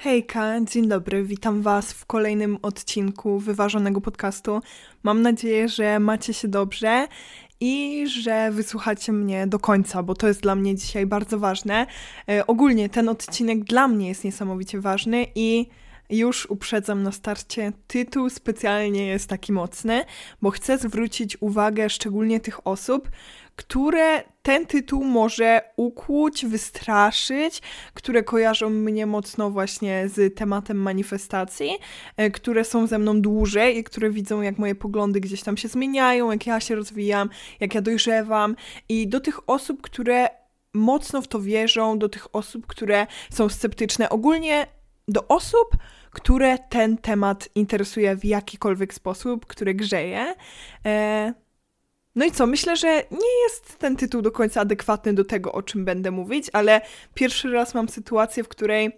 Hejka, dzień dobry, witam Was w kolejnym odcinku wyważonego podcastu. Mam nadzieję, że macie się dobrze i że wysłuchacie mnie do końca, bo to jest dla mnie dzisiaj bardzo ważne. E, ogólnie ten odcinek dla mnie jest niesamowicie ważny i już uprzedzam na starcie, tytuł specjalnie jest taki mocny, bo chcę zwrócić uwagę szczególnie tych osób, które ten tytuł może ukłuć, wystraszyć, które kojarzą mnie mocno właśnie z tematem manifestacji, e, które są ze mną dłużej i które widzą, jak moje poglądy gdzieś tam się zmieniają, jak ja się rozwijam, jak ja dojrzewam. I do tych osób, które mocno w to wierzą, do tych osób, które są sceptyczne, ogólnie do osób, które ten temat interesuje w jakikolwiek sposób, które grzeje. E, no i co? Myślę, że nie jest ten tytuł do końca adekwatny do tego, o czym będę mówić, ale pierwszy raz mam sytuację, w której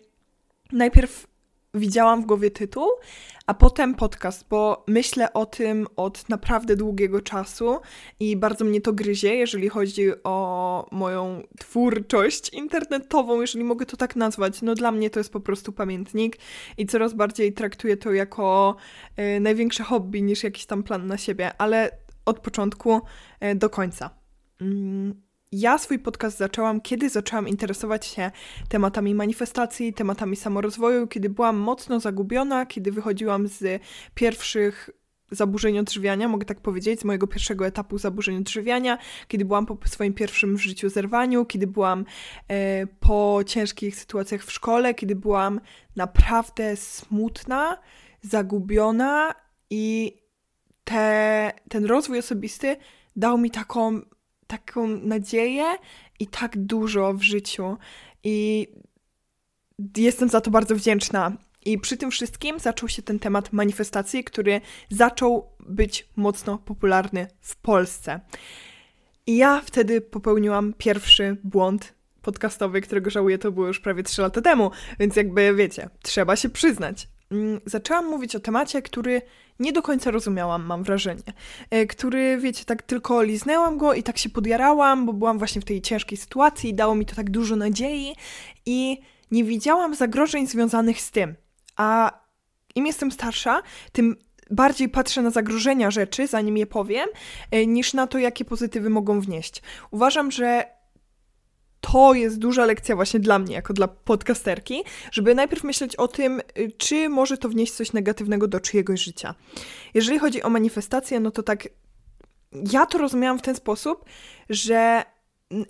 najpierw widziałam w głowie tytuł, a potem podcast, bo myślę o tym od naprawdę długiego czasu i bardzo mnie to gryzie, jeżeli chodzi o moją twórczość internetową, jeżeli mogę to tak nazwać. No dla mnie to jest po prostu pamiętnik i coraz bardziej traktuję to jako y, największe hobby niż jakiś tam plan na siebie, ale od początku y, do końca. Mm ja swój podcast zaczęłam, kiedy zaczęłam interesować się tematami manifestacji, tematami samorozwoju, kiedy byłam mocno zagubiona, kiedy wychodziłam z pierwszych zaburzeń odżywiania, mogę tak powiedzieć, z mojego pierwszego etapu zaburzeń odżywiania, kiedy byłam po swoim pierwszym w życiu zerwaniu, kiedy byłam e, po ciężkich sytuacjach w szkole, kiedy byłam naprawdę smutna, zagubiona i te, ten rozwój osobisty dał mi taką taką nadzieję i tak dużo w życiu. I jestem za to bardzo wdzięczna. I przy tym wszystkim zaczął się ten temat manifestacji, który zaczął być mocno popularny w Polsce. I ja wtedy popełniłam pierwszy błąd podcastowy, którego żałuję, to było już prawie 3 lata temu, więc jakby wiecie, trzeba się przyznać. Mm, zaczęłam mówić o temacie, który nie do końca rozumiałam, mam wrażenie. E, który, wiecie, tak tylko liznęłam go i tak się podjarałam, bo byłam właśnie w tej ciężkiej sytuacji i dało mi to tak dużo nadziei i nie widziałam zagrożeń związanych z tym. A im jestem starsza, tym bardziej patrzę na zagrożenia rzeczy, zanim je powiem, e, niż na to, jakie pozytywy mogą wnieść. Uważam, że to jest duża lekcja właśnie dla mnie, jako dla podcasterki, żeby najpierw myśleć o tym, y, czy może to wnieść coś negatywnego do czyjegoś życia. Jeżeli chodzi o manifestację, no to tak, ja to rozumiałam w ten sposób, że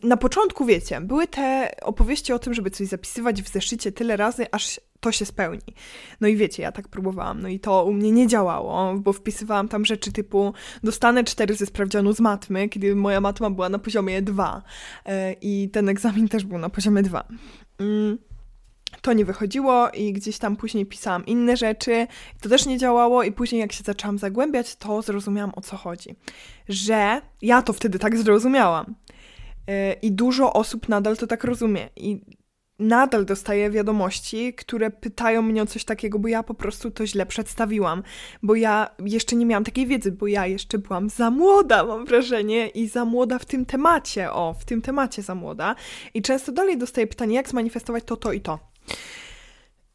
na początku, wiecie, były te opowieści o tym, żeby coś zapisywać w zeszycie tyle razy, aż to się spełni. No i wiecie, ja tak próbowałam, no i to u mnie nie działało, bo wpisywałam tam rzeczy typu dostanę cztery ze sprawdzianu z matmy, kiedy moja matma była na poziomie 2 e, i ten egzamin też był na poziomie 2. Mm, to nie wychodziło i gdzieś tam później pisałam inne rzeczy, to też nie działało i później jak się zaczęłam zagłębiać, to zrozumiałam o co chodzi. Że ja to wtedy tak zrozumiałam. E, I dużo osób nadal to tak rozumie. I nadal dostaję wiadomości, które pytają mnie o coś takiego, bo ja po prostu to źle przedstawiłam, bo ja jeszcze nie miałam takiej wiedzy, bo ja jeszcze byłam za młoda, mam wrażenie, i za młoda w tym temacie, o, w tym temacie za młoda. I często dalej dostaję pytanie, jak zmanifestować to, to i to.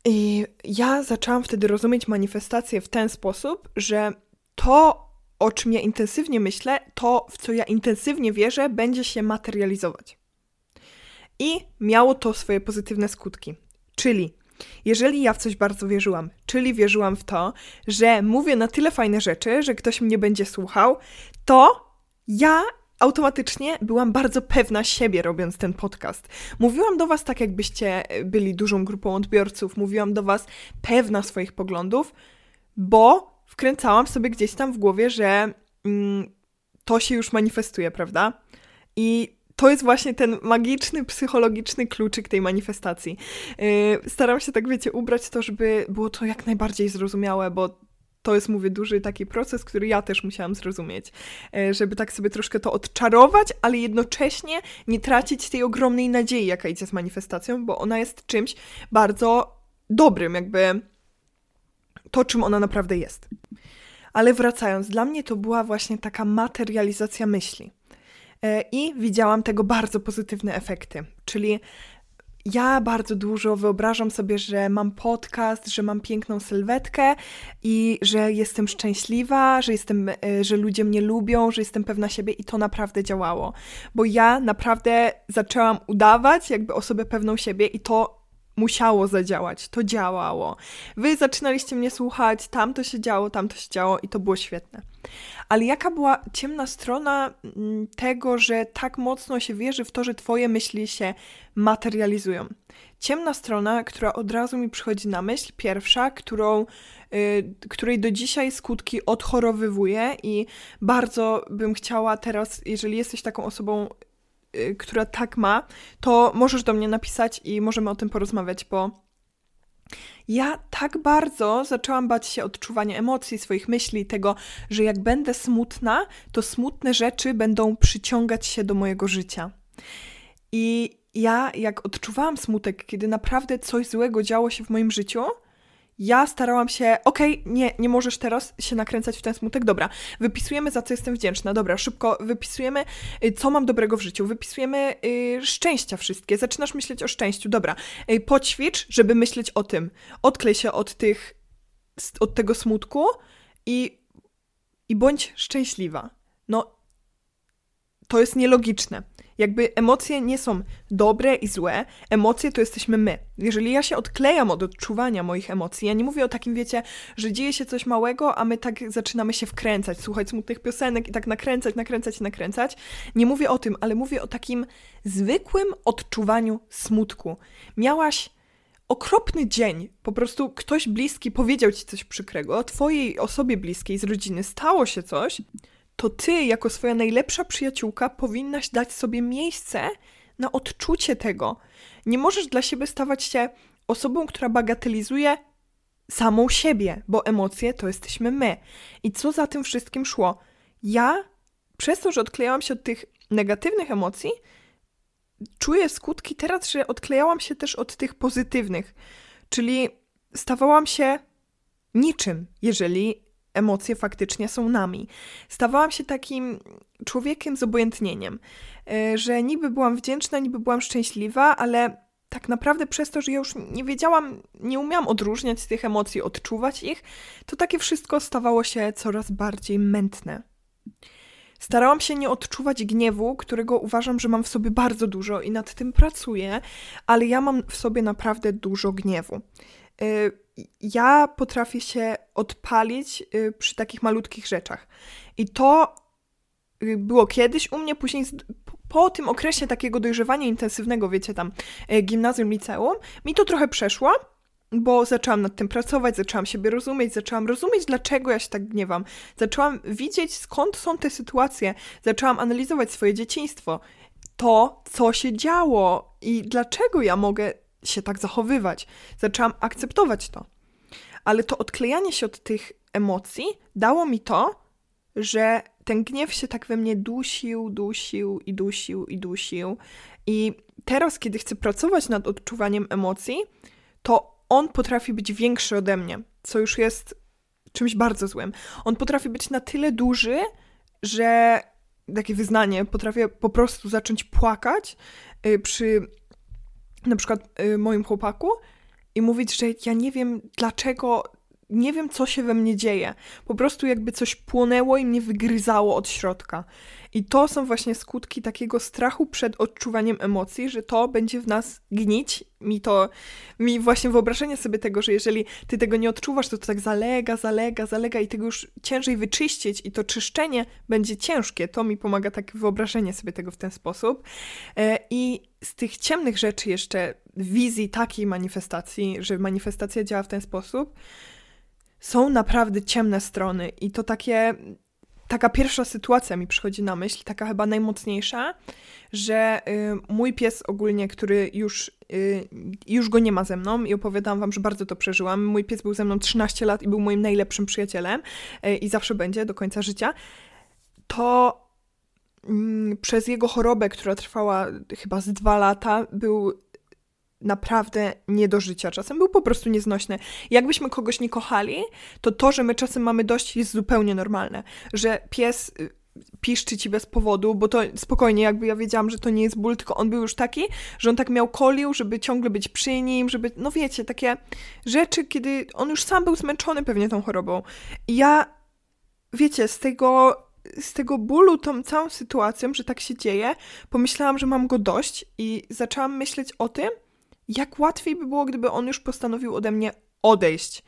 I ja zaczęłam wtedy rozumieć manifestację w ten sposób, że to, o czym ja intensywnie myślę, to, w co ja intensywnie wierzę, będzie się materializować. I miało to swoje pozytywne skutki. Czyli jeżeli ja w coś bardzo wierzyłam, czyli wierzyłam w to, że mówię na tyle fajne rzeczy, że ktoś mnie będzie słuchał, to ja automatycznie byłam bardzo pewna siebie robiąc ten podcast. Mówiłam do Was tak, jakbyście byli dużą grupą odbiorców, mówiłam do Was pewna swoich poglądów, bo wkręcałam sobie gdzieś tam w głowie, że mm, to się już manifestuje, prawda? I to jest właśnie ten magiczny, psychologiczny kluczyk tej manifestacji. Yy, staram się tak, wiecie, ubrać to, żeby było to jak najbardziej zrozumiałe, bo to jest, mówię, duży taki proces, który ja też musiałam zrozumieć, yy, żeby tak sobie troszkę to odczarować, ale jednocześnie nie tracić tej ogromnej nadziei, jaka idzie z manifestacją, bo ona jest czymś bardzo dobrym, jakby to, czym ona naprawdę jest. Ale wracając, dla mnie to była właśnie taka materializacja myśli. E, i widziałam tego bardzo pozytywne efekty. Czyli ja bardzo dużo wyobrażam sobie, że mam podcast, że mam piękną sylwetkę i że jestem szczęśliwa, że jestem, e, że ludzie mnie lubią, że jestem pewna siebie i to naprawdę działało. Bo ja naprawdę zaczęłam udawać jakby osobę pewną siebie i to musiało zadziałać, to działało. Wy zaczynaliście mnie słuchać, tam to się działo, tam to się działo i to było świetne. Ale jaka była ciemna strona mm, tego, że tak mocno się wierzy w to, że twoje myśli się materializują? Ciemna strona, która od razu mi przychodzi na myśl, pierwsza, którą, yy, której do dzisiaj skutki odchorowywuję i bardzo bym chciała teraz, jeżeli jesteś taką osobą, Y, która tak ma, to możesz do mnie napisać i możemy o tym porozmawiać, bo ja tak bardzo zaczęłam bać się odczuwania emocji, swoich myśli, tego, że jak będę smutna, to smutne rzeczy będą przyciągać się do mojego życia. I ja, jak odczuwałam smutek, kiedy naprawdę coś złego działo się w moim życiu, ja starałam się, okej, okay, nie, nie możesz teraz się nakręcać w ten smutek, dobra, wypisujemy za co jestem wdzięczna, dobra, szybko wypisujemy, y, co mam dobrego w życiu, wypisujemy y, szczęścia wszystkie, zaczynasz myśleć o szczęściu, dobra, y, poćwicz, żeby myśleć o tym, odklej się od tych, od tego smutku i, i bądź szczęśliwa. No, to jest nielogiczne. Jakby emocje nie są dobre i złe, emocje to jesteśmy my. Jeżeli ja się odklejam od odczuwania moich emocji, ja nie mówię o takim, wiecie, że dzieje się coś małego, a my tak zaczynamy się wkręcać, słuchać smutnych piosenek i tak nakręcać, nakręcać nakręcać. Nie mówię o tym, ale mówię o takim zwykłym odczuwaniu smutku. Miałaś okropny dzień. Po prostu ktoś bliski powiedział ci coś przykrego, twojej osobie bliskiej z rodziny stało się coś, to ty, jako swoja najlepsza przyjaciółka, powinnaś dać sobie miejsce na odczucie tego. Nie możesz dla siebie stawać się osobą, która bagatelizuje samą siebie, bo emocje to jesteśmy my. I co za tym wszystkim szło? Ja, przez to, że odklejałam się od tych negatywnych emocji, czuję skutki teraz, że odklejałam się też od tych pozytywnych. Czyli stawałam się niczym, jeżeli emocje faktycznie są nami. Stawałam się takim człowiekiem z obojętnieniem, e, że niby byłam wdzięczna, niby byłam szczęśliwa, ale tak naprawdę przez to, że ja już nie wiedziałam, nie umiałam odróżniać tych emocji, odczuwać ich, to takie wszystko stawało się coraz bardziej mętne. Starałam się nie odczuwać gniewu, którego uważam, że mam w sobie bardzo dużo i nad tym pracuję, ale ja mam w sobie naprawdę dużo gniewu. E, ja potrafię się odpalić y, przy takich malutkich rzeczach. I to y, było kiedyś u mnie, później po tym okresie takiego dojrzewania intensywnego, wiecie, tam y, gimnazjum, liceum, mi to trochę przeszło, bo zaczęłam nad tym pracować, zaczęłam siebie rozumieć, zaczęłam rozumieć, dlaczego ja się tak gniewam. Zaczęłam widzieć, skąd są te sytuacje, zaczęłam analizować swoje dzieciństwo, to, co się działo i dlaczego ja mogę się tak zachowywać. Zaczęłam akceptować to. Ale to odklejanie się od tych emocji dało mi to, że ten gniew się tak we mnie dusił, dusił i dusił i dusił. I teraz, kiedy chcę pracować nad odczuwaniem emocji, to on potrafi być większy ode mnie, co już jest czymś bardzo złym. On potrafi być na tyle duży, że takie wyznanie, potrafię po prostu zacząć płakać y, przy na przykład y, moim chłopaku i mówić, że ja nie wiem dlaczego, nie wiem co się we mnie dzieje. Po prostu jakby coś płonęło i mnie wygryzało od środka. I to są właśnie skutki takiego strachu przed odczuwaniem emocji, że to będzie w nas gnić. Mi to, mi właśnie wyobrażenie sobie tego, że jeżeli ty tego nie odczuwasz, to to tak zalega, zalega, zalega i tego już ciężej wyczyścić i to czyszczenie będzie ciężkie. To mi pomaga takie wyobrażenie sobie tego w ten sposób. E, I z tych ciemnych rzeczy jeszcze, wizji takiej manifestacji, że manifestacja działa w ten sposób, są naprawdę ciemne strony i to takie taka pierwsza sytuacja mi przychodzi na myśl, taka chyba najmocniejsza, że y, mój pies ogólnie, który już, y, już go nie ma ze mną i opowiadałam wam, że bardzo to przeżyłam. Mój pies był ze mną 13 lat i był moim najlepszym przyjacielem y, i zawsze będzie do końca życia. To mm, przez jego chorobę, która trwała chyba z dwa lata, był naprawdę nie do życia. Czasem był po prostu nieznośny. Jakbyśmy kogoś nie kochali, to to, że my czasem mamy dość, jest zupełnie normalne. Że pies y, piszczy ci bez powodu, bo to spokojnie, jakby ja wiedziałam, że to nie jest ból, tylko on był już taki, że on tak miał kolił, żeby ciągle być przy nim, żeby, no wiecie, takie rzeczy, kiedy on już sam był zmęczony pewnie tą chorobą. I ja, wiecie, z tego z tego bólu, tą całą sytuacją, że tak się dzieje, pomyślałam, że mam go dość i zaczęłam myśleć o tym, jak łatwiej by było, gdyby on już postanowił ode mnie odejść.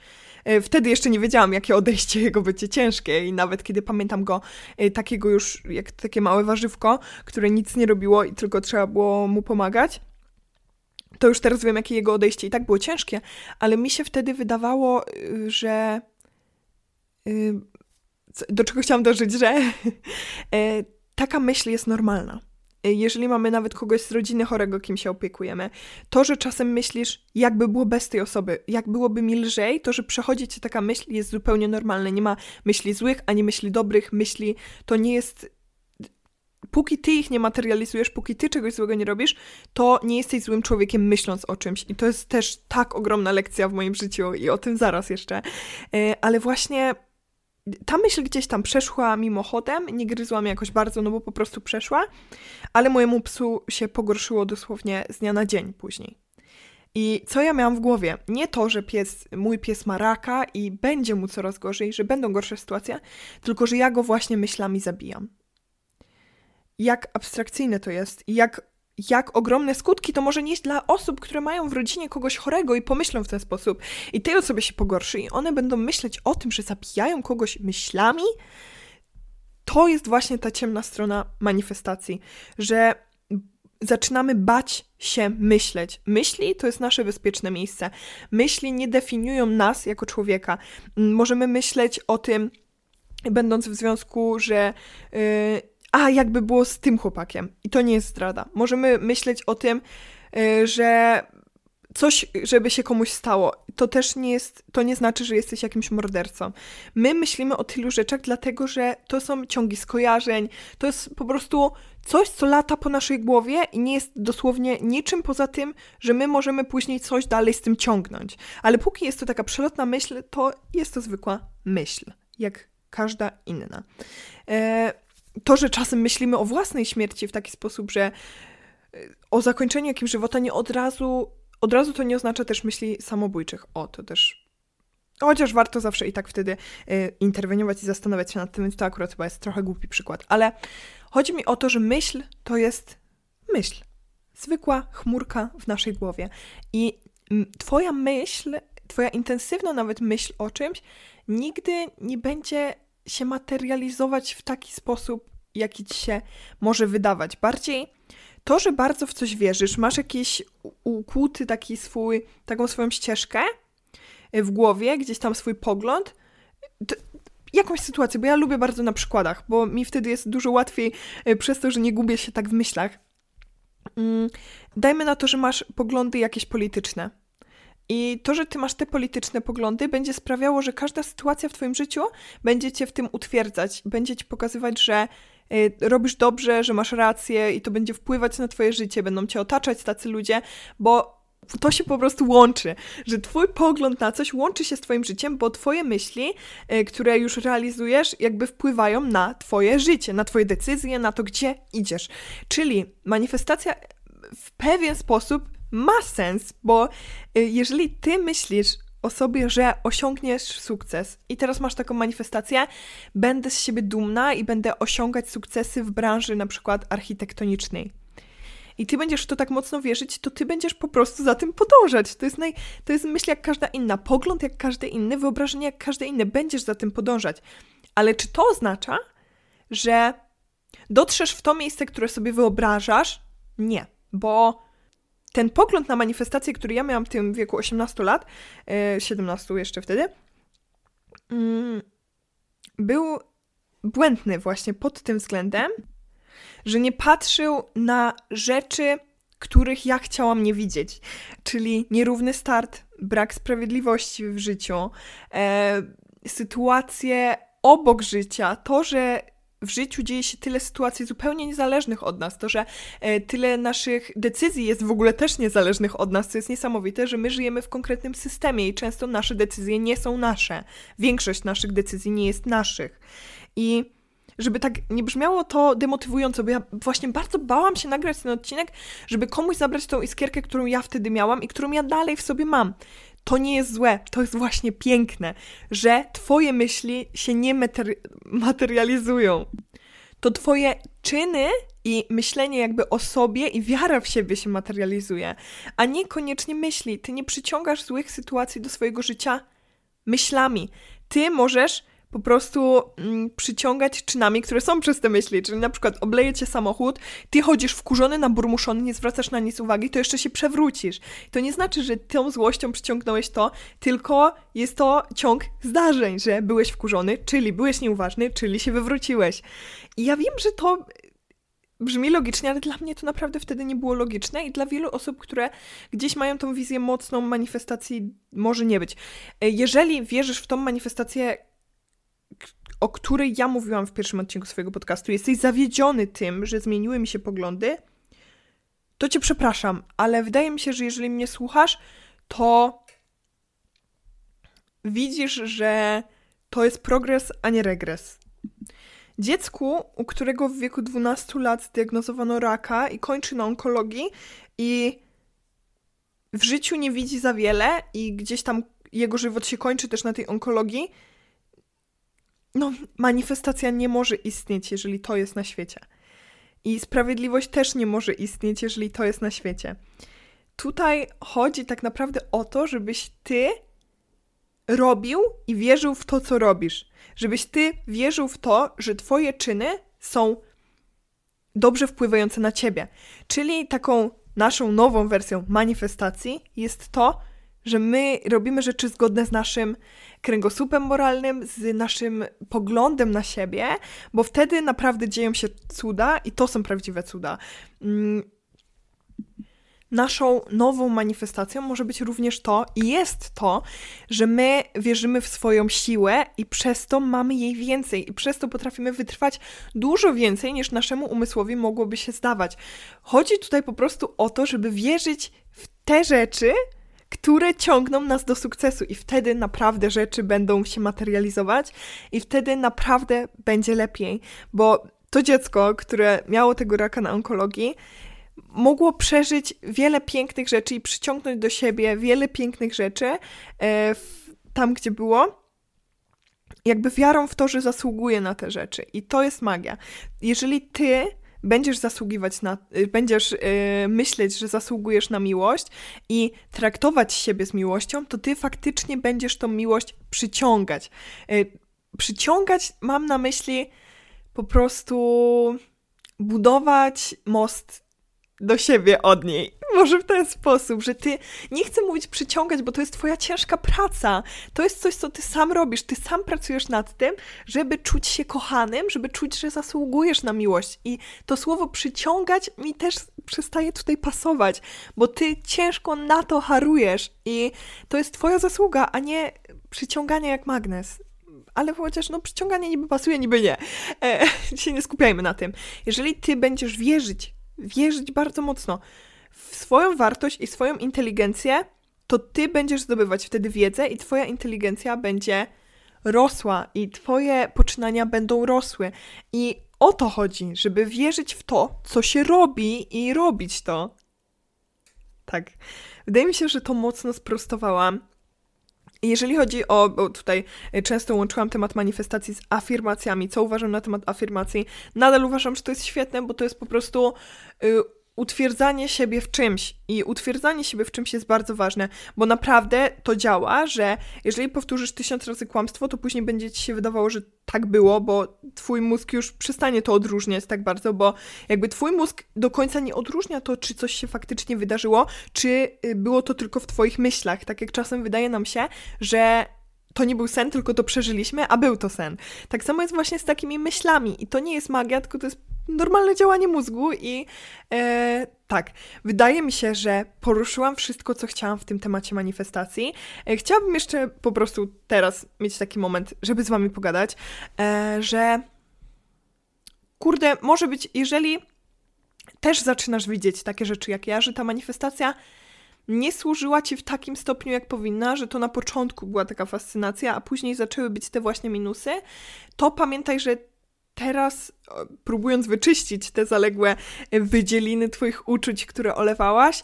E, wtedy jeszcze nie wiedziałam, jakie odejście jego będzie ciężkie i nawet kiedy pamiętam go e, takiego już, jak takie małe warzywko, które nic nie robiło i tylko trzeba było mu pomagać, to już teraz wiem, jakie jego odejście i tak było ciężkie, ale mi się wtedy wydawało, y, że do czego chciałam dożyć, że e, taka myśl jest normalna. E, jeżeli mamy nawet kogoś z rodziny chorego, kim się opiekujemy, to, że czasem myślisz, jakby było bez tej osoby, jak byłoby mi lżej, to, że przechodzi ci taka myśl jest zupełnie normalne. Nie ma myśli złych, ani myśli dobrych, myśli to nie jest póki ty ich nie materializujesz, póki ty czegoś złego nie robisz, to nie jesteś złym człowiekiem myśląc o czymś. I to jest też tak ogromna lekcja w moim życiu i o tym zaraz jeszcze. E, ale właśnie ta myśl gdzieś tam przeszła mimochodem, nie gryzła mnie jakoś bardzo, no bo po prostu przeszła, ale mojemu psu się pogorszyło dosłownie z dnia na dzień później. I co ja miałam w głowie? Nie to, że pies, mój pies ma raka i będzie mu coraz gorzej, że będą gorsze sytuacje, tylko że ja go właśnie myślami zabijam. Jak abstrakcyjne to jest i jak jak ogromne skutki to może nieść dla osób, które mają w rodzinie kogoś chorego i pomyślą w ten sposób. I tej osobie się pogorszy i one będą myśleć o tym, że zabijają kogoś myślami. To jest właśnie ta ciemna strona manifestacji, że zaczynamy bać się myśleć. Myśli to jest nasze bezpieczne miejsce. Myśli nie definiują nas jako człowieka. Możemy myśleć o tym, będąc w związku, że. Yy, a jakby było z tym chłopakiem. I to nie jest zdrada. Możemy myśleć o tym, y, że coś, żeby się komuś stało. To też nie jest, to nie znaczy, że jesteś jakimś mordercą. My myślimy o tylu rzeczach, dlatego że to są ciągi skojarzeń, to jest po prostu coś, co lata po naszej głowie i nie jest dosłownie niczym poza tym, że my możemy później coś dalej z tym ciągnąć. Ale póki jest to taka przelotna myśl, to jest to zwykła myśl, jak każda inna. E to, że czasem myślimy o własnej śmierci w taki sposób, że y, o zakończeniu jakimś żywota nie od razu, od razu to nie oznacza też myśli samobójczych. O, to też Chociaż warto zawsze i tak wtedy y, interweniować i zastanawiać się nad tym, więc to akurat chyba jest trochę głupi przykład. Ale chodzi mi o to, że myśl to jest myśl. Zwykła chmurka w naszej głowie. I twoja myśl, twoja intensywna nawet myśl o czymś nigdy nie będzie się materializować w taki sposób, jaki ci się może wydawać. Bardziej to, że bardzo w coś wierzysz, masz jakiś ukłuty taki swój, taką swoją ścieżkę y, w głowie, gdzieś tam swój pogląd, jakąś sytuację, bo ja lubię bardzo na przykładach, bo mi wtedy jest dużo łatwiej y, przez to, że nie gubię się tak w myślach. Mm, dajmy na to, że masz poglądy jakieś polityczne i to, że ty masz te polityczne poglądy, będzie sprawiało, że każda sytuacja w twoim życiu będzie cię w tym utwierdzać, będzie ci pokazywać, że y, robisz dobrze, że masz rację i to będzie wpływać na twoje życie, będą cię otaczać tacy ludzie, bo to się po prostu łączy, że twój pogląd na coś łączy się z twoim życiem, bo twoje myśli, y, które już realizujesz, jakby wpływają na twoje życie, na twoje decyzje, na to, gdzie idziesz. Czyli manifestacja w pewien sposób ma sens, bo y, jeżeli ty myślisz o sobie, że osiągniesz sukces i teraz masz taką manifestację, będę z siebie dumna i będę osiągać sukcesy w branży na przykład architektonicznej. I ty będziesz w to tak mocno wierzyć, to ty będziesz po prostu za tym podążać. To jest, naj, to jest myśl jak każda inna, pogląd jak każdy inny, wyobrażenie jak każde inne. Będziesz za tym podążać. Ale czy to oznacza, że dotrzesz w to miejsce, które sobie wyobrażasz? Nie, bo ten pogląd na manifestację, który ja miałam w tym wieku 18 lat, 17 e, jeszcze wtedy, mm, był błędny właśnie pod tym względem, że nie patrzył na rzeczy, których ja chciałam nie widzieć, czyli nierówny start, brak sprawiedliwości w życiu, e, sytuacje obok życia, to, że w życiu dzieje się tyle sytuacji zupełnie niezależnych od nas, to, że e, tyle naszych decyzji jest w ogóle też niezależnych od nas, to jest niesamowite, że my żyjemy w konkretnym systemie i często nasze decyzje nie są nasze. Większość naszych decyzji nie jest naszych. I żeby tak nie brzmiało to demotywująco, bo ja właśnie bardzo bałam się nagrać ten odcinek, żeby komuś zabrać tą iskierkę, którą ja wtedy miałam i którą ja dalej w sobie mam. To nie jest złe, to jest właśnie piękne, że twoje myśli się nie materializują. To twoje czyny i myślenie jakby o sobie i wiara w siebie się materializuje, a niekoniecznie myśli. Ty nie przyciągasz złych sytuacji do swojego życia myślami. Ty możesz po prostu mm, przyciągać czynami, które są przez te myśli. Czyli na przykład obleje cię samochód, ty chodzisz wkurzony, naburmuszony, nie zwracasz na nic uwagi, to jeszcze się przewrócisz. To nie znaczy, że tą złością przyciągnąłeś to, tylko jest to ciąg zdarzeń, że byłeś wkurzony, czyli byłeś nieuważny, czyli się wywróciłeś. I ja wiem, że to brzmi logicznie, ale dla mnie to naprawdę wtedy nie było logiczne i dla wielu osób, które gdzieś mają tą wizję mocną manifestacji, może nie być. Jeżeli wierzysz w tą manifestację, o której ja mówiłam w pierwszym odcinku swojego podcastu, jesteś zawiedziony tym, że zmieniły mi się poglądy, to cię przepraszam, ale wydaje mi się, że jeżeli mnie słuchasz, to widzisz, że to jest progres, a nie regres. Dziecku, u którego w wieku 12 lat zdiagnozowano raka i kończy na onkologii i w życiu nie widzi za wiele i gdzieś tam jego żywot się kończy też na tej onkologii, no, manifestacja nie może istnieć, jeżeli to jest na świecie. I sprawiedliwość też nie może istnieć, jeżeli to jest na świecie. Tutaj chodzi tak naprawdę o to, żebyś ty robił i wierzył w to, co robisz. Żebyś ty wierzył w to, że twoje czyny są dobrze wpływające na ciebie. Czyli taką naszą nową wersją manifestacji jest to, że my robimy rzeczy zgodne z naszym kręgosłupem moralnym, z naszym poglądem na siebie, bo wtedy naprawdę dzieją się cuda i to są prawdziwe cuda. Mm, naszą nową manifestacją może być również to, i jest to, że my wierzymy w swoją siłę i przez to mamy jej więcej, i przez to potrafimy wytrwać dużo więcej niż naszemu umysłowi mogłoby się zdawać. Chodzi tutaj po prostu o to, żeby wierzyć w te rzeczy, które ciągną nas do sukcesu, i wtedy naprawdę rzeczy będą się materializować, i wtedy naprawdę będzie lepiej, bo to dziecko, które miało tego raka na onkologii, mogło przeżyć wiele pięknych rzeczy i przyciągnąć do siebie wiele pięknych rzeczy e, w, tam, gdzie było. Jakby wiarą w to, że zasługuje na te rzeczy. I to jest magia. Jeżeli ty będziesz zasługiwać na, y, będziesz yy, myśleć, że zasługujesz na miłość i traktować siebie z miłością, to ty faktycznie będziesz tą miłość przyciągać. Yy, przyciągać mam na myśli po prostu budować most do siebie od niej. Może w ten sposób, że ty, nie chcę mówić przyciągać, bo to jest twoja ciężka praca. To jest coś, co ty sam robisz. Ty sam pracujesz nad tym, żeby czuć się kochanym, żeby czuć, że zasługujesz na miłość. I to słowo przyciągać mi też przestaje tutaj pasować, bo ty ciężko na to harujesz i to jest twoja zasługa, a nie przyciąganie jak magnes ale chociaż no przyciąganie niby pasuje, niby nie. E, się nie skupiajmy na tym. Jeżeli ty będziesz wierzyć wierzyć bardzo mocno w swoją wartość i swoją inteligencję, to ty będziesz zdobywać wtedy wiedzę i twoja inteligencja będzie rosła i twoje poczynania będą rosły. I o to chodzi, żeby wierzyć w to, co się robi i robić to. Tak. Wydaje mi się, że to mocno sprostowałam. Jeżeli chodzi o, bo tutaj często łączyłam temat manifestacji z afirmacjami, co uważam na temat afirmacji, nadal uważam, że to jest świetne, bo to jest po prostu y, utwierdzanie siebie w czymś i utwierdzanie siebie w czymś jest bardzo ważne, bo naprawdę to działa, że jeżeli powtórzysz tysiąc razy kłamstwo, to później będzie ci się wydawało, że tak było, bo twój mózg już przestanie to odróżniać tak bardzo, bo jakby twój mózg do końca nie odróżnia to, czy coś się faktycznie wydarzyło, czy y, było to tylko w twoich myślach. Tak jak czasem wydaje nam się, że to nie był sen, tylko to przeżyliśmy, a był to sen. Tak samo jest właśnie z takimi myślami i to nie jest magia, tylko to jest normalne działanie mózgu i e, tak, wydaje mi się, że poruszyłam wszystko, co chciałam w tym temacie manifestacji. E, chciałabym jeszcze po prostu teraz mieć taki moment, żeby z wami pogadać, e, że kurde, może być, jeżeli też zaczynasz widzieć takie rzeczy jak ja, że ta manifestacja nie służyła ci w takim stopniu, jak powinna, że to na początku była taka fascynacja, a później zaczęły być te właśnie minusy, to pamiętaj, że teraz, próbując wyczyścić te zaległe wydzieliny Twoich uczuć, które olewałaś,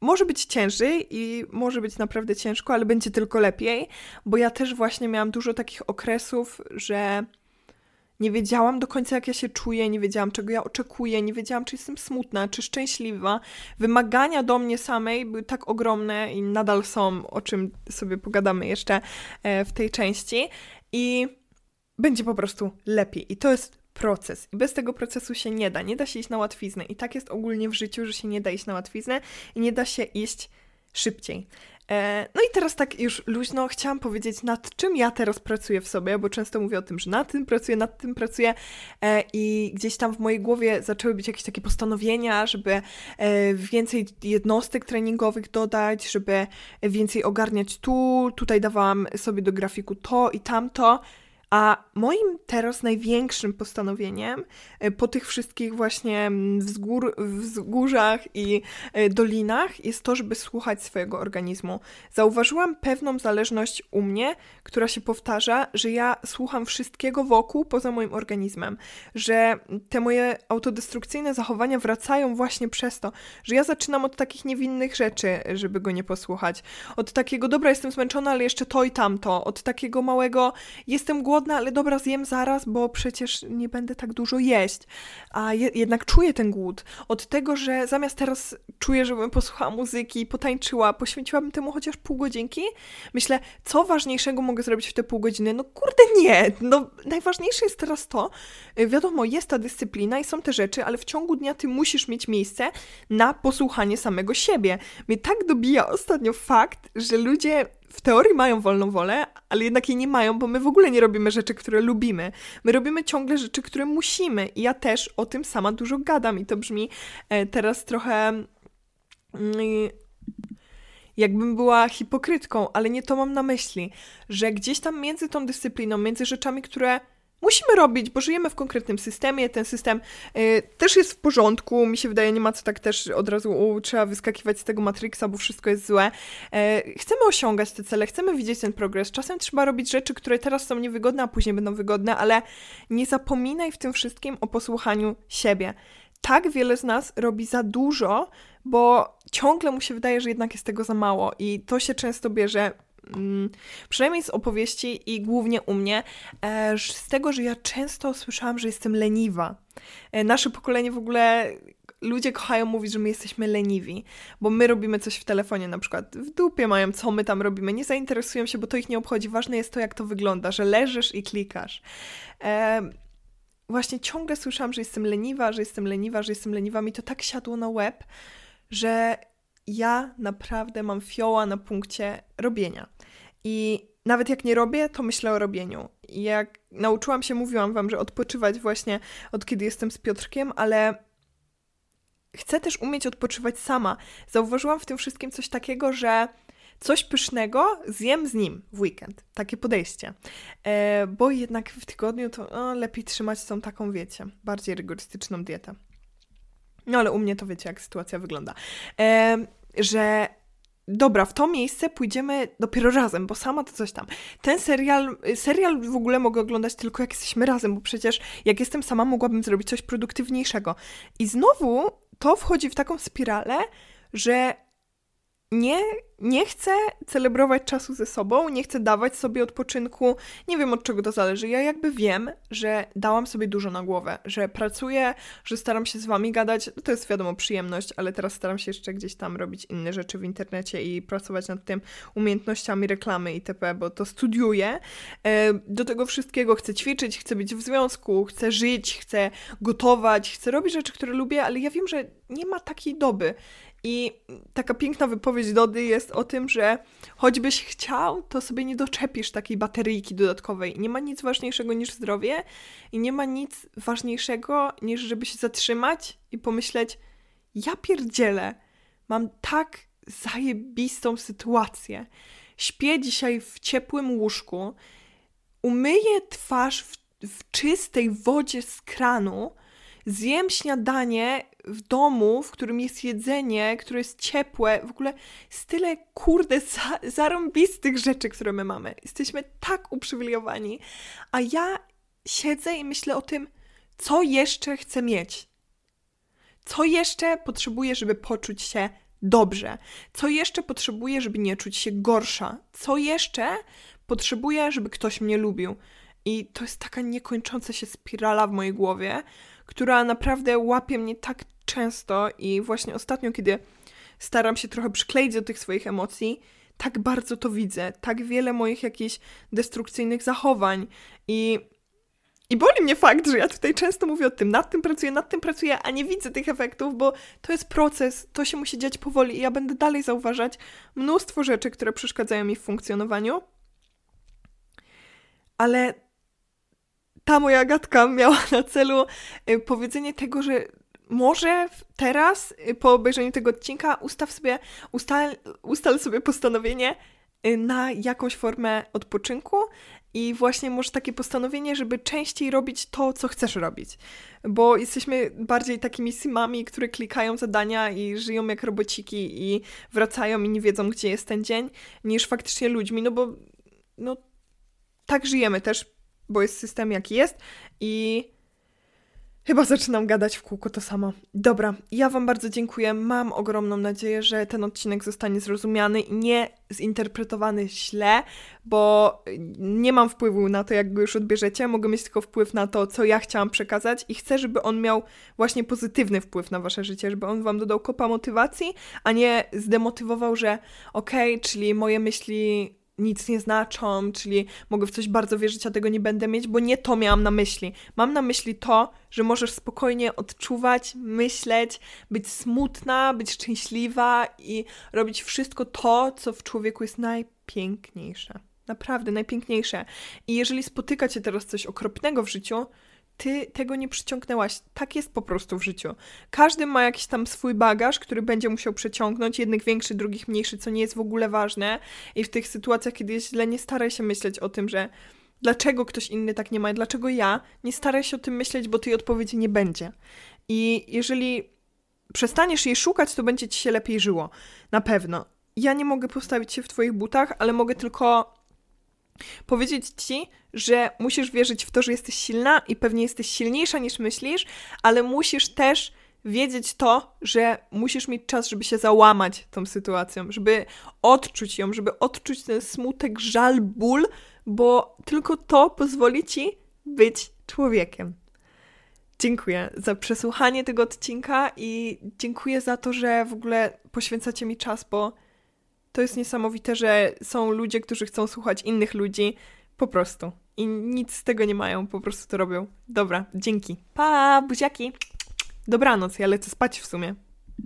może być ciężej i może być naprawdę ciężko, ale będzie tylko lepiej, bo ja też właśnie miałam dużo takich okresów, że nie wiedziałam do końca, jak ja się czuję, nie wiedziałam, czego ja oczekuję, nie wiedziałam, czy jestem smutna, czy szczęśliwa. Wymagania do mnie samej były tak ogromne i nadal są, o czym sobie pogadamy jeszcze e, w tej części. I będzie po prostu lepiej. I to jest proces. I bez tego procesu się nie da. Nie da się iść na łatwiznę. I tak jest ogólnie w życiu, że się nie da iść na łatwiznę i nie da się iść szybciej. E, no i teraz tak już luźno chciałam powiedzieć, nad czym ja teraz pracuję w sobie, bo często mówię o tym, że nad tym pracuję, nad tym pracuję e, i gdzieś tam w mojej głowie zaczęły być jakieś takie postanowienia, żeby e, więcej jednostek treningowych dodać, żeby więcej ogarniać tu, tutaj dawałam sobie do grafiku to i tamto. A moim teraz największym postanowieniem e, po tych wszystkich właśnie mm, wzgór, wzgórzach i e, dolinach jest to, żeby słuchać swojego organizmu. Zauważyłam pewną zależność u mnie, która się powtarza, że ja słucham wszystkiego wokół poza moim organizmem, że te moje autodestrukcyjne zachowania wracają właśnie przez to, że ja zaczynam od takich niewinnych rzeczy, żeby go nie posłuchać. Od takiego, dobra, jestem zmęczona, ale jeszcze to i tamto. Od takiego małego, jestem głodna, głodna, ale dobra, zjem zaraz, bo przecież nie będę tak dużo jeść. A je, jednak czuję ten głód. Od tego, że zamiast teraz czuję, żebym posłuchała muzyki, potańczyła, poświęciłabym temu chociaż pół godzinki, myślę, co ważniejszego mogę zrobić w te pół godziny? No kurde nie! No najważniejsze jest teraz to, y, wiadomo, jest ta dyscyplina i są te rzeczy, ale w ciągu dnia ty musisz mieć miejsce na posłuchanie samego siebie. Mnie tak dobija ostatnio fakt, że ludzie w teorii mają wolną wolę, ale jednak jej nie mają, bo my w ogóle nie robimy rzeczy, które lubimy. My robimy ciągle rzeczy, które musimy. I ja też o tym sama dużo gadam i to brzmi e, teraz trochę mm, jakbym była hipokrytką, ale nie to mam na myśli, że gdzieś tam między tą dyscypliną, między rzeczami, które musimy robić, bo żyjemy w konkretnym systemie, ten system y, też jest w porządku, mi się wydaje, nie ma co tak też od razu u, trzeba wyskakiwać z tego Matrixa, bo wszystko jest złe. Y, chcemy osiągać te cele, chcemy widzieć ten progres. Czasem trzeba robić rzeczy, które teraz są niewygodne, a później będą wygodne, ale nie zapominaj w tym wszystkim o posłuchaniu siebie. Tak wiele z nas robi za dużo, bo ciągle mu się wydaje, że jednak jest tego za mało i to się często bierze przynajmniej z opowieści i głównie u mnie, e, z tego, że ja często słyszałam, że jestem leniwa. E, nasze pokolenie w ogóle ludzie kochają mówić, że my jesteśmy leniwi, bo my robimy coś w telefonie, na przykład w dupie mają, co my tam robimy, nie zainteresują się, bo to ich nie obchodzi. Ważne jest to, jak to wygląda, że leżysz i klikasz. E, właśnie ciągle słyszałam, że jestem leniwa, że jestem leniwa, że jestem leniwa. Mi to tak siadło na łeb, że ja naprawdę mam fioła na punkcie robienia. I nawet jak nie robię, to myślę o robieniu. Jak nauczyłam się, mówiłam wam, że odpoczywać właśnie od kiedy jestem z Piotrkiem, ale chcę też umieć odpoczywać sama. Zauważyłam w tym wszystkim coś takiego, że coś pysznego zjem z nim w weekend. Takie podejście. E, bo jednak w tygodniu to o, lepiej trzymać tą taką, wiecie, bardziej rygorystyczną dietę. No ale u mnie to wiecie, jak sytuacja wygląda. E, że dobra, w to miejsce pójdziemy dopiero razem, bo sama to coś tam. Ten serial, serial w ogóle mogę oglądać tylko jak jesteśmy razem, bo przecież jak jestem sama, mogłabym zrobić coś produktywniejszego. I znowu to wchodzi w taką spiralę, że nie, nie chcę celebrować czasu ze sobą, nie chcę dawać sobie odpoczynku. Nie wiem od czego to zależy. Ja jakby wiem, że dałam sobie dużo na głowę, że pracuję, że staram się z wami gadać. To jest wiadomo przyjemność, ale teraz staram się jeszcze gdzieś tam robić inne rzeczy w internecie i pracować nad tym umiejętnościami reklamy itp., bo to studiuję. E, do tego wszystkiego chcę ćwiczyć, chcę być w związku, chcę żyć, chcę gotować, chcę robić rzeczy, które lubię, ale ja wiem, że nie ma takiej doby. I taka piękna wypowiedź Dody jest o tym, że choćbyś chciał, to sobie nie doczepisz takiej bateryjki dodatkowej. Nie ma nic ważniejszego niż zdrowie i nie ma nic ważniejszego niż żeby się zatrzymać i pomyśleć, ja pierdzielę, mam tak zajebistą sytuację. Śpię dzisiaj w ciepłym łóżku, umyję twarz w, w czystej wodzie z kranu, zjem śniadanie w domu, w którym jest jedzenie, które jest ciepłe, w ogóle jest tyle, kurde, za, zarąbistych rzeczy, które my mamy. Jesteśmy tak uprzywilejowani, a ja siedzę i myślę o tym, Co jeszcze chcę mieć? Co jeszcze potrzebuję, żeby poczuć się dobrze? Co jeszcze potrzebuję, żeby nie czuć się gorsza? Co jeszcze potrzebuję, żeby ktoś mnie lubił? I to jest taka niekończąca się spirala w mojej głowie, która naprawdę łapie mnie tak często i właśnie ostatnio, kiedy staram się trochę przykleić do tych swoich emocji, tak bardzo to widzę, tak wiele moich jakichś destrukcyjnych zachowań i i boli mnie fakt, że ja tutaj często mówię o tym, nad tym pracuję, nad tym pracuję, a nie widzę tych efektów, bo to jest proces, to się musi dziać powoli i ja będę dalej zauważać mnóstwo rzeczy, które przeszkadzają mi w funkcjonowaniu. Ale ta moja gadka miała na celu y, powiedzenie tego, że może teraz, y, po obejrzeniu tego odcinka, ustaw sobie, ustal, ustal sobie postanowienie y, na jakąś formę odpoczynku i właśnie może takie postanowienie, żeby częściej robić to, co chcesz robić. Bo jesteśmy bardziej takimi simami, które klikają zadania i żyją jak robociki i wracają i nie wiedzą, gdzie jest ten dzień, niż faktycznie ludźmi, no bo no, tak żyjemy też, bo jest system jaki jest i Chyba zaczynam gadać w kółko to samo. Dobra, ja Wam bardzo dziękuję. Mam ogromną nadzieję, że ten odcinek zostanie zrozumiany i nie zinterpretowany źle, bo nie mam wpływu na to, jak go już odbierzecie. Mogę mieć tylko wpływ na to, co ja chciałam przekazać i chcę, żeby on miał właśnie pozytywny wpływ na Wasze życie, żeby on Wam dodał kopa motywacji, a nie zdemotywował, że okej, okay, czyli moje myśli nic nie znaczą, czyli mogę w coś bardzo wierzyć, a tego nie będę mieć, bo nie to miałam na myśli. Mam na myśli to, że możesz spokojnie odczuwać, myśleć, być smutna, być szczęśliwa i robić wszystko to, co w człowieku jest najpiękniejsze. Naprawdę najpiękniejsze. I jeżeli spotyka cię teraz coś okropnego w życiu, ty tego nie przyciągnęłaś. Tak jest po prostu w życiu. Każdy ma jakiś tam swój bagaż, który będzie musiał przeciągnąć, jednych większy, drugich mniejszy, co nie jest w ogóle ważne. I w tych sytuacjach, kiedy jest źle, nie staraj się myśleć o tym, że dlaczego ktoś inny tak nie ma, dlaczego ja, nie staraj się o tym myśleć, bo tej odpowiedzi nie będzie. I jeżeli przestaniesz jej szukać, to będzie ci się lepiej żyło. Na pewno. Ja nie mogę postawić się w twoich butach, ale mogę tylko powiedzieć ci, że musisz wierzyć w to, że jesteś silna i pewnie jesteś silniejsza niż myślisz, ale musisz też wiedzieć to, że musisz mieć czas, żeby się załamać tą sytuacją, żeby odczuć ją, żeby odczuć ten smutek, żal, ból, bo tylko to pozwoli ci być człowiekiem. Dziękuję za przesłuchanie tego odcinka i dziękuję za to, że w ogóle poświęcacie mi czas, bo to jest niesamowite, że są ludzie, którzy chcą słuchać innych ludzi po prostu. I nic z tego nie mają, po prostu to robią. Dobra, dzięki. Pa, buziaki. Dobranoc, ja lecę spać w sumie.